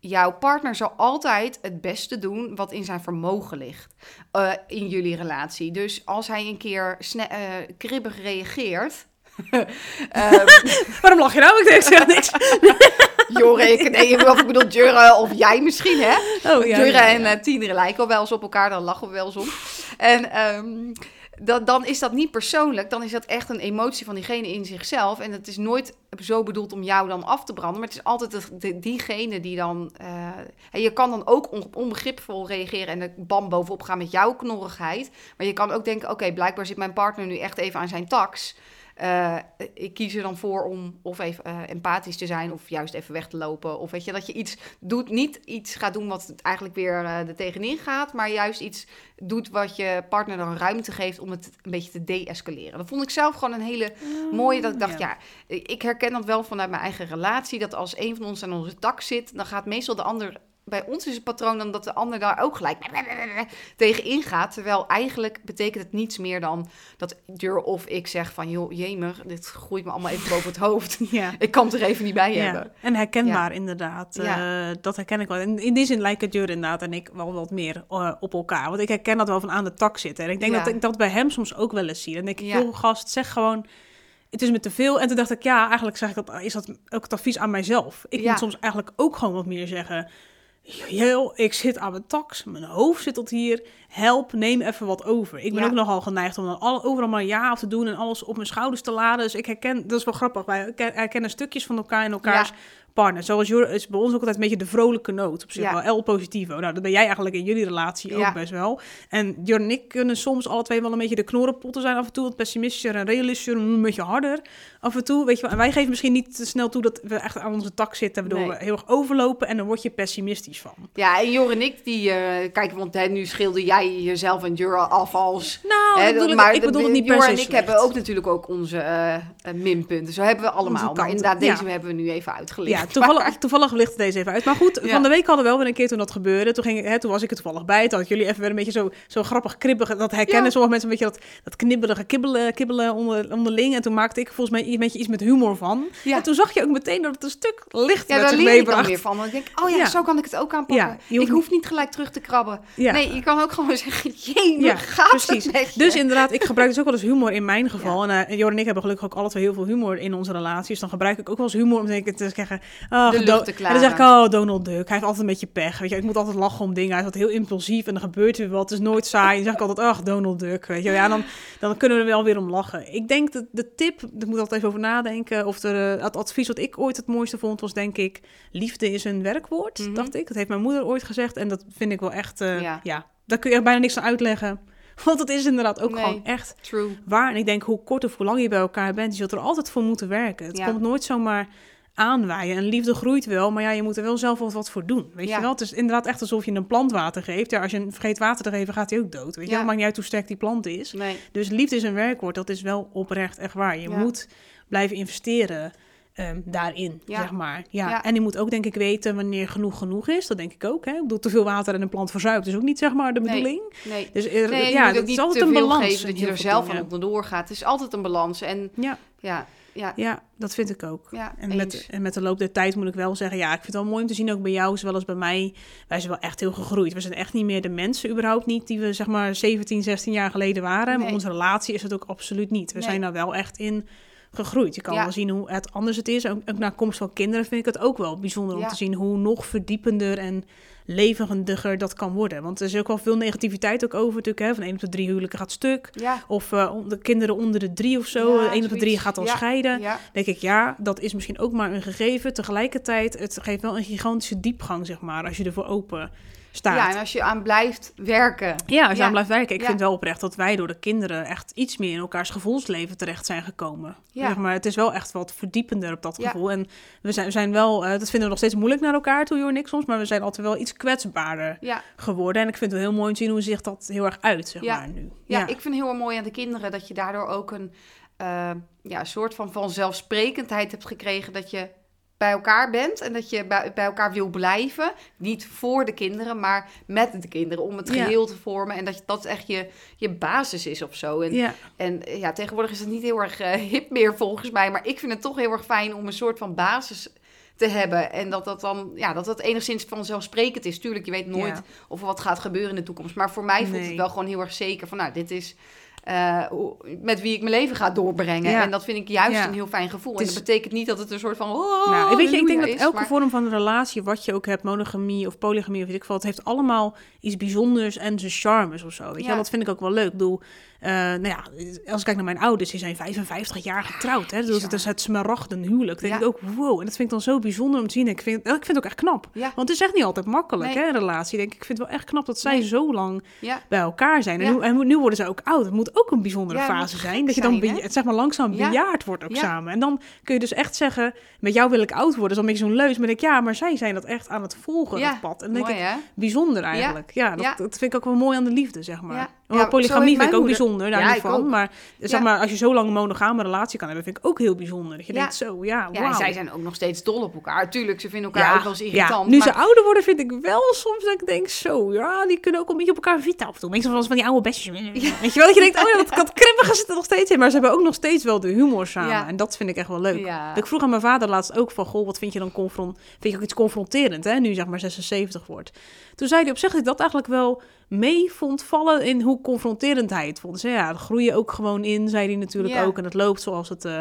A: jouw partner zal altijd het beste doen wat in zijn vermogen ligt. eh, in jullie relatie. Dus als hij een keer sne- eh, kribbig reageert... ehm,
B: Waarom lach je nou? Ik zeg niks.
A: Jorik, nee, of ik bedoel Jurre of jij misschien, hè?
B: Oh, ja,
A: en Tiener lijken wel eens op elkaar, daar lachen we wel eens om. En ehm, dat, dan is dat niet persoonlijk. Dan is dat echt een emotie van diegene in zichzelf. En het is nooit zo bedoeld om jou dan af te branden. Maar het is altijd de, de- diegene die dan... eh, en je kan dan ook on, onbegripvol reageren en er bam bovenop gaan met jouw knorrigheid. Maar je kan ook denken, oké, blijkbaar zit mijn partner nu echt even aan zijn tax. Eh, ik kies er dan voor om of even eh, empathisch te zijn of juist even weg te lopen. Of weet je, dat je iets doet, niet iets gaat doen wat het eigenlijk weer eh er tegenin gaat, maar juist iets doet wat je partner dan ruimte geeft om het een beetje te de-escaleren. Dat vond ik zelf gewoon een hele mooie, dat ik dacht, ja. ik herken dat wel vanuit mijn eigen relatie, dat als een van ons aan onze tak zit, dan gaat meestal de ander... Bij ons is het patroon dan dat de ander daar ook gelijk tegen ingaat. Terwijl eigenlijk betekent het niets meer dan dat Jur of ik zeg van... joh, jemig, dit groeit me allemaal even boven het hoofd.
B: Ja.
A: Ik kan het er even niet bij
B: Ja,
A: hebben.
B: en herkenbaar inderdaad. Eh, dat herken ik wel. En in die zin lijken Jur inderdaad en ik wel wat meer eh, op elkaar. Want ik herken dat wel van aan de tak zitten. En ik denk dat ik dat bij hem soms ook wel eens zie. Dan denk ik, joh gast, zeg gewoon... Het is me te veel. En toen dacht ik, ja, eigenlijk zeg ik dat, is dat ook het advies aan mijzelf. Ik
A: Ja.
B: moet soms eigenlijk ook gewoon wat meer zeggen... Joh, ik zit aan mijn tax, mijn hoofd zit tot hier. Help, neem even wat over. Ik ben
A: Ja.
B: ook nogal geneigd om dan al, overal maar ja te doen en alles op mijn schouders te laden. Dus ik herken, dat is wel grappig, wij herken- herkennen stukjes van elkaar en elkaars
A: Ja.
B: Partner. Zoals Jor is bij ons ook altijd een beetje de vrolijke noot. Op zich
A: Ja.
B: wel, L positivo. Nou, dat ben jij eigenlijk in jullie relatie ook
A: Ja.
B: best wel. En Jor en ik kunnen soms alle twee wel een beetje de knorrenpotten zijn af en toe. Wat pessimistischer en realistischer, een beetje harder af en toe. Weet je wel. En wij geven misschien niet te snel toe dat we echt aan onze tak zitten. Waardoor
A: Nee.
B: we heel erg overlopen en dan word je pessimistisch van.
A: Ja, en Jor en ik, die... eh kijk, want hè, nu schilder jij jezelf en Jur af als...
B: Nou,
A: hè,
B: bedoel ik,
A: maar
B: ik bedoel het niet per
A: Jor
B: se
A: en ik
B: slecht.
A: hebben ook natuurlijk ook onze eh, eh, minpunten. Zo hebben we allemaal. Maar inderdaad,
B: ja.
A: deze hebben we nu even uitgelicht.
B: Ja, toevallig, toevallig licht deze even uit. Maar goed,
A: Ja.
B: van de week hadden we wel weer een keer toen dat gebeurde. Toen, ging, hè, toen was ik er toevallig bij. Toen had jullie even weer een beetje zo, zo grappig kribbig. Dat herkennen
A: Ja.
B: sommige mensen een beetje dat, dat knibbelige kibbelen, kibbelen onder, onderling. En toen maakte ik volgens mij een beetje iets met humor van.
A: Ja.
B: En toen zag je ook meteen dat het een stuk licht
A: Ja,
B: met
A: daar leer ik weer van. Dan denk ik, oh ja,
B: Ja.
A: zo kan ik het ook aanpakken.
B: Ja, je hoeft
A: ik hoef niet gelijk terug te krabben.
B: Ja.
A: Nee, je kan ook gewoon zeggen, jee,
B: Ja,
A: gaat
B: precies.
A: het met je?
B: Dus inderdaad, ik gebruik dus ook wel eens humor in mijn geval. En eh Jor en ik hebben gelukkig ook alle twee heel veel humor in onze relatie. Dus dan gebruik ik ook wel eens humor om te zeggen...
A: De lucht te
B: En dan zeg ik, oh, Donald Duck. Hij heeft altijd een beetje pech. Weet je, ik moet altijd lachen om dingen. Hij is altijd heel impulsief en er gebeurt weer wat. Het is nooit saai. En dan zeg ik altijd, ach, Donald Duck. Weet je, ja, dan, dan kunnen we er wel weer om lachen. Ik denk dat de tip, ik moet altijd even over nadenken. Of er, eh, het advies wat ik ooit het mooiste vond, was denk ik... Liefde is een werkwoord,
A: Mhm.
B: dacht ik. Dat heeft mijn moeder ooit gezegd. En dat vind ik wel echt, eh,
A: Ja.
B: ja. Daar kun je echt bijna niks aan uitleggen. Want het is inderdaad ook
A: Nee.
B: gewoon echt
A: True.
B: waar. En ik denk, hoe kort of hoe lang je bij elkaar bent, je zult er altijd voor moeten werken. Het
A: Ja.
B: komt nooit zomaar aanwaaien. En liefde groeit wel, maar ja, je moet er wel zelf wat, wat voor doen. Weet
A: Ja.
B: je wel? Het is inderdaad echt alsof je een plant water geeft. Ja, als je een vergeet water te geven, gaat hij ook dood. Weet je
A: Ja.
B: wel? Maakt niet uit hoe sterk die plant is.
A: Nee.
B: Dus liefde is een werkwoord, dat is wel oprecht echt waar. Je
A: Ja.
B: moet blijven investeren ehm, daarin,
A: Ja.
B: zeg maar. Ja.
A: Ja.
B: En je moet ook denk ik weten wanneer genoeg genoeg is. Dat denk ik ook. Hè? Ik bedoel, te veel water en een plant verzuipt is ook niet zeg maar de
A: Nee.
B: bedoeling.
A: Nee.
B: Dus er,
A: Nee,
B: ja,
A: niet
B: is altijd
A: te
B: een
A: veel
B: balans.
A: dat je er zelf
B: dingen.
A: van onderdoor gaat. Het is altijd een balans. En
B: Ja.
A: ja, ja,
B: Ja, dat vind ik ook.
A: ja,
B: En met, en met de loop der tijd moet ik wel zeggen, ja, ik vind het wel mooi om te zien, ook bij jou, zowel als bij mij. Wij zijn wel echt heel gegroeid. We zijn echt niet meer de mensen, überhaupt niet, die we zeg maar 17, 16 jaar geleden waren. Maar onze relatie is het ook absoluut niet. We
A: Nee.
B: zijn daar wel echt in gegroeid. Je kan
A: Ja.
B: wel zien hoe het anders het is. Ook, ook na komst van kinderen vind ik het ook wel bijzonder om te zien hoe nog verdiepender en levendiger dat kan worden. Want er is ook wel veel negativiteit ook over natuurlijk. Hè? Van één op de drie huwelijken gaat stuk.
A: Ja,
B: Of eh, de kinderen onder de drie of zo.
A: Ja,
B: op de drie gaat al
A: Ja.
B: scheiden
A: ja,
B: denk ik, ja, dat is misschien ook maar een gegeven. Tegelijkertijd, het geeft wel een gigantische diepgang, zeg maar, als je ervoor open staat.
A: ja,
B: Ja,
A: en als je aan blijft werken.
B: als je
A: Ja.
B: aan blijft werken. Ik
A: Ja.
B: vind wel oprecht dat wij door de kinderen echt iets meer in elkaars gevoelsleven terecht zijn gekomen.
A: Ja.
B: Zeg maar het is wel echt wat verdiepender op dat
A: Ja.
B: gevoel. En we zijn, we zijn wel, eh, dat vinden we nog steeds moeilijk naar elkaar toe, joh en ik soms, maar we zijn altijd wel iets kwetsbaarder
A: Ja,
B: geworden. En ik vind het heel mooi om te zien hoe zich dat heel erg uit, zeg
A: Ja.
B: maar, nu.
A: ja, ik vind heel erg mooi aan de kinderen dat je daardoor ook een eh, ja, soort van vanzelfsprekendheid hebt gekregen dat je bij elkaar bent en dat je bij, bij elkaar wil blijven. Niet voor de kinderen, maar met de kinderen om het
B: Ja.
A: geheel te vormen. En dat je, dat echt je, je basis is of zo. En,
B: ja.
A: en eh, ja, tegenwoordig is het niet heel erg eh, hip meer volgens mij. Maar ik vind het toch heel erg fijn om een soort van basis te hebben. En dat dat dan, ja, dat dat enigszins vanzelfsprekend is. Tuurlijk, je weet nooit
B: Ja.
A: of er wat gaat gebeuren in de toekomst. Maar voor mij voelt
B: Nee.
A: het wel gewoon heel erg zeker van, nou, dit is eh, met wie ik mijn leven ga doorbrengen.
B: Ja.
A: En dat vind ik juist
B: Ja.
A: een heel fijn gevoel.
B: Het
A: En dat betekent niet dat het een soort van... Oh,
B: Nou, weet je, ik denk dat
A: is,
B: elke
A: maar-
B: vorm van relatie, wat je ook hebt, monogamie of polygamie of weet ik veel, het heeft allemaal iets bijzonders en zijn charmes of zo. Weet je,
A: Ja.
B: dat vind ik ook wel leuk. Ik bedoel, eh, nou ja, als ik kijk naar mijn ouders, die zijn 55 jaar getrouwd. Hè? Dus het is het smaragden huwelijk. Dan denk ik ook, wow. En dat vind ik dan zo bijzonder om te zien. Ik vind, ik vind het ook echt knap. Want het is echt niet altijd makkelijk,
A: Nee.
B: hè, een relatie. Denk ik, ik vind het wel echt knap dat zij
A: Nee.
B: zo lang bij elkaar zijn. En, nu, en nu worden ze ook oud. Het moet ook een bijzondere fase zijn. Dat je dan
A: zijn,
B: zeg maar langzaam
A: Ja.
B: bejaard wordt ook samen. En dan kun je dus echt zeggen, met jou wil ik oud worden. Dat is dan een beetje zo'n leus. Maar ik denk, ja, maar zij zijn dat echt aan het volgen, dat pad. En denk
A: mooi
B: ik,
A: hè?
B: bijzonder eigenlijk. Ja, dat,
A: Ja.
B: dat vind ik ook wel mooi aan de liefde, zeg maar.
A: Ja.
B: Maar
A: Ja,
B: polygamie vind ik ook
A: moeder-
B: bijzonder, daar
A: Ja,
B: niet van.
A: ook.
B: Maar zeg
A: Ja.
B: maar, als je zo lang een monogame relatie kan hebben, vind ik ook heel bijzonder. Dat je
A: Ja.
B: denkt, zo, ja,
A: Ja,
B: wauw.
A: en zij zijn ook nog steeds dol op elkaar. Tuurlijk, ze vinden elkaar
B: Ja,
A: ook wel eens
B: ja,
A: irritant.
B: nu
A: maar...
B: ze ouder worden, vind ik wel soms dat ik denk, zo, ja, die kunnen ook een beetje op elkaar vita af en toe. Meestal van van die oude bestjes. Weet je wel, dat je denkt, oh ja, dat, dat kribbige zit er nog steeds in. Maar ze hebben ook nog steeds wel de humor samen.
A: Ja.
B: En dat vind ik echt wel leuk.
A: Ja.
B: Ik vroeg aan mijn vader laatst ook van, goh, wat vind je dan confront... Vind je ook iets confronterend, hè, nu zeg maar 76 wordt. Toen zei hij op zich dat ik dat eigenlijk wel mee vond vallen in hoe confronterend hij het vond. Dus ja, daar groei je ook gewoon in, zei hij natuurlijk
A: Ja.
B: ook. En het loopt zoals het... eh,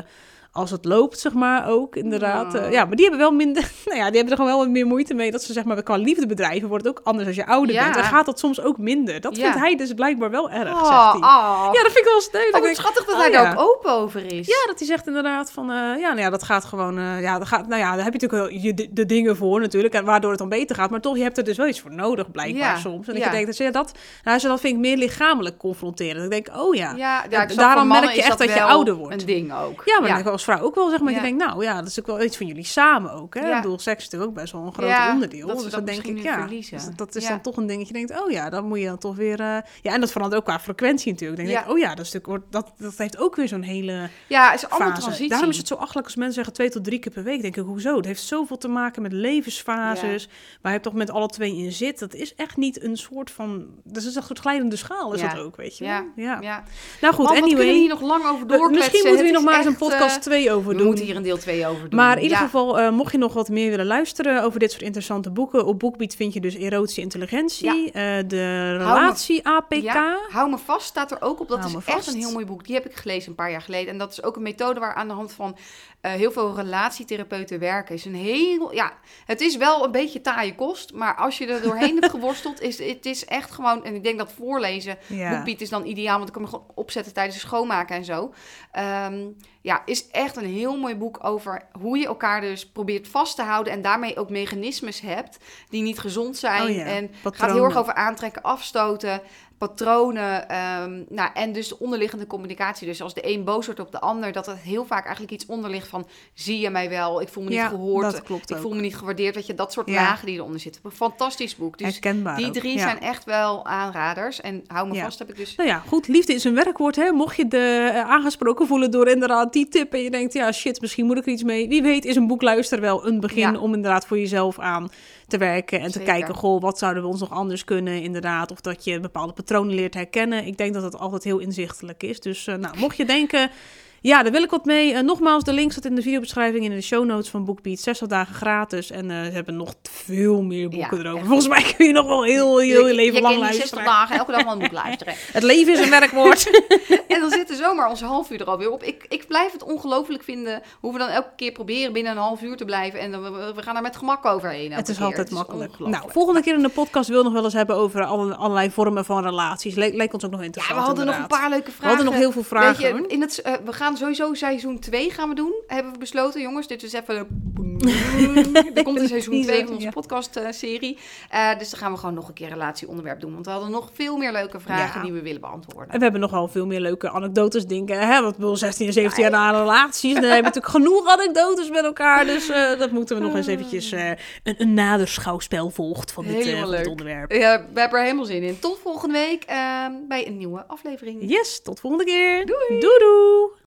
B: als het loopt, zeg maar, ook inderdaad.
A: Oh.
B: Eh, ja, maar die hebben wel minder... Nou ja, die hebben er gewoon wel wat meer moeite mee... dat ze, zeg maar, qua liefde bedrijven... wordt het ook anders als je ouder
A: Ja.
B: bent. En gaat dat soms ook minder. Dat
A: Ja.
B: vindt hij dus blijkbaar wel erg,
A: Oh,
B: zegt hij.
A: oh.
B: Ja, dat vind ik wel steun.
A: Oh, wat schattig dat
B: oh,
A: hij
B: ja.
A: daar ook open over is.
B: Ja, dat hij zegt inderdaad van, eh, ja, nou ja, dat gaat gewoon, eh, ja, dat gaat, nou ja, daar heb je natuurlijk wel je, de, de dingen voor natuurlijk, en waardoor het dan beter gaat, maar toch, je hebt er dus wel iets voor nodig, blijkbaar soms. En ik denk dat, ja, dat, nou, zo, dat vind ik meer lichamelijk confronterend. Ik denk, oh ja.
A: Ja,
B: daarom merk je
A: is
B: echt dat je ouder wordt.
A: Een ding ook.
B: Ja, maar ik als vrouw ook wel, zeg maar,
A: Ja.
B: je denkt, nou ja, dat is ook wel iets van jullie samen ook, hè.
A: Ja.
B: Ik bedoel, seks is natuurlijk ook best wel een groot onderdeel.
A: dat
B: dus
A: dat
B: dan denk ik, ja, dus dat- is dan toch een ding dat je denkt, oh ja, dan moet je dan toch weer, eh, ja, en dat verandert ook qua frequentie natuurlijk. Dan denk
A: Ja.
B: ik, oh ja, dat, is natuurlijk, dat, dat heeft ook weer zo'n hele
A: Ja, het is allemaal
B: fase.
A: transitie.
B: Daarom is het zo achtelijk als mensen zeggen twee tot drie keer per week. Denk ik, hoezo? Het heeft zoveel te maken met levensfases. Waar je toch met alle twee in zit. Dat is echt niet een soort van... Dat is een soort glijdende schaal is dat ook, weet je
A: Ja?
B: Ja.
A: ja.
B: Nou goed,
A: kunnen we
B: anyway.
A: hier nog lang over doorkletsen?
B: Misschien moeten we nog maar eens een podcast
A: eh,
B: 2 over
A: We
B: doen.
A: moeten hier een deel 2 over doen.
B: Maar in ieder
A: Ja.
B: geval, eh, mocht je nog wat meer willen luisteren over dit soort interessante boeken, op Boekbeat vind je dus erotische intelligentie, eh, de relatie APK.
A: Ja, hou me vast staat er ook op. Dat
B: Hou
A: is echt een heel mooi boek. Die heb ik gelezen een paar jaar geleden. En dat is ook een methode waar aan de hand van eh, heel veel relatietherapeuten werken. Is een heel, ja, het is wel een beetje taaie kost. Maar als je er doorheen hebt geworsteld, is het is echt gewoon... En ik denk dat voorlezen,
B: Ja.
A: Is dan ideaal. Want ik kan me gewoon opzetten tijdens het schoonmaken en zo. Ehm, ja, is echt een heel mooi boek over hoe je elkaar dus probeert vast te houden. En daarmee ook mechanismes hebt die niet gezond zijn.
B: Oh ja,
A: En gaat heel erg over aantrekken, afstoten, patronen. ehm, nou, en dus de onderliggende communicatie. Dus als de een boos wordt op de ander, dat het heel vaak eigenlijk iets onder ligt van... zie je mij wel? Ik voel me niet
B: Ja,
A: gehoord.
B: dat klopt
A: ik
B: ook.
A: voel me niet gewaardeerd. Weet je, dat soort
B: Ja.
A: lagen die eronder zitten. Een fantastisch boek. Dus
B: Herkenbaar
A: die drie
B: ja.
A: zijn echt wel aanraders. En hou me vast, heb ik dus...
B: Nou ja, goed, liefde is een werkwoord. Hè? Mocht je de eh, aangesproken voelen door inderdaad die tip en je denkt, ja shit, misschien moet ik er iets mee. Wie weet is een boek luisteren wel een begin om inderdaad voor jezelf aan te werken en te kijken, goh, wat zouden we ons nog anders kunnen inderdaad. Of dat je bepaalde patronen leert herkennen. Ik denk dat het altijd heel inzichtelijk is. Dus eh, nou, mocht je denken... Ja, daar wil ik wat mee. Eh, nogmaals, de link staat in de videobeschrijving en in de show notes van BookBeat. 60 dagen gratis. En eh, ze hebben nog veel meer boeken
A: Ja,
B: erover.
A: echt.
B: Volgens mij kun je nog wel heel, heel je leven
A: je
B: lang
A: die 60
B: luisteren.
A: dagen elke dag wel een boek luisteren.
B: Het leven is een werkwoord.
A: En dan zit er zomaar ons half uur er alweer op. Ik, ik blijf het ongelooflijk vinden hoe we dan elke keer proberen binnen een half uur te blijven. En dan, we, we gaan daar met gemak overheen.
B: Het is
A: keer.
B: altijd
A: Het
B: makkelijk. Nou, volgende keer in de podcast wil nog wel eens hebben over alle, allerlei vormen van relaties. Le lijkt ons ook nog
A: Ja,
B: interessant.
A: we hadden nog een paar leuke
B: We
A: vragen.
B: hadden nog heel veel vragen.
A: Weet je, in het, eh, we gaan sowieso seizoen 2 gaan we doen. Hebben we besloten, jongens. Dit is even... een- er komt een seizoen 2 van onze podcast-serie. Eh, dus dan gaan we gewoon nog een keer relatieonderwerp doen. Want we hadden nog veel meer leuke vragen
B: Ja.
A: die we willen beantwoorden.
B: En we hebben nogal veel meer leuke anekdotes, dingen. Hè? Want bedoel, 16 en 17 jaar na relaties. Dan hebben we natuurlijk genoeg anekdotes met elkaar. Dus eh, dat moeten we nog eens eventjes... eh, een, een nader schouwspel volgt van dit, van onderwerp.
A: Ja, we hebben er helemaal zin in. Tot volgende week eh, bij een nieuwe aflevering.
B: Yes, tot volgende keer. Doei doei.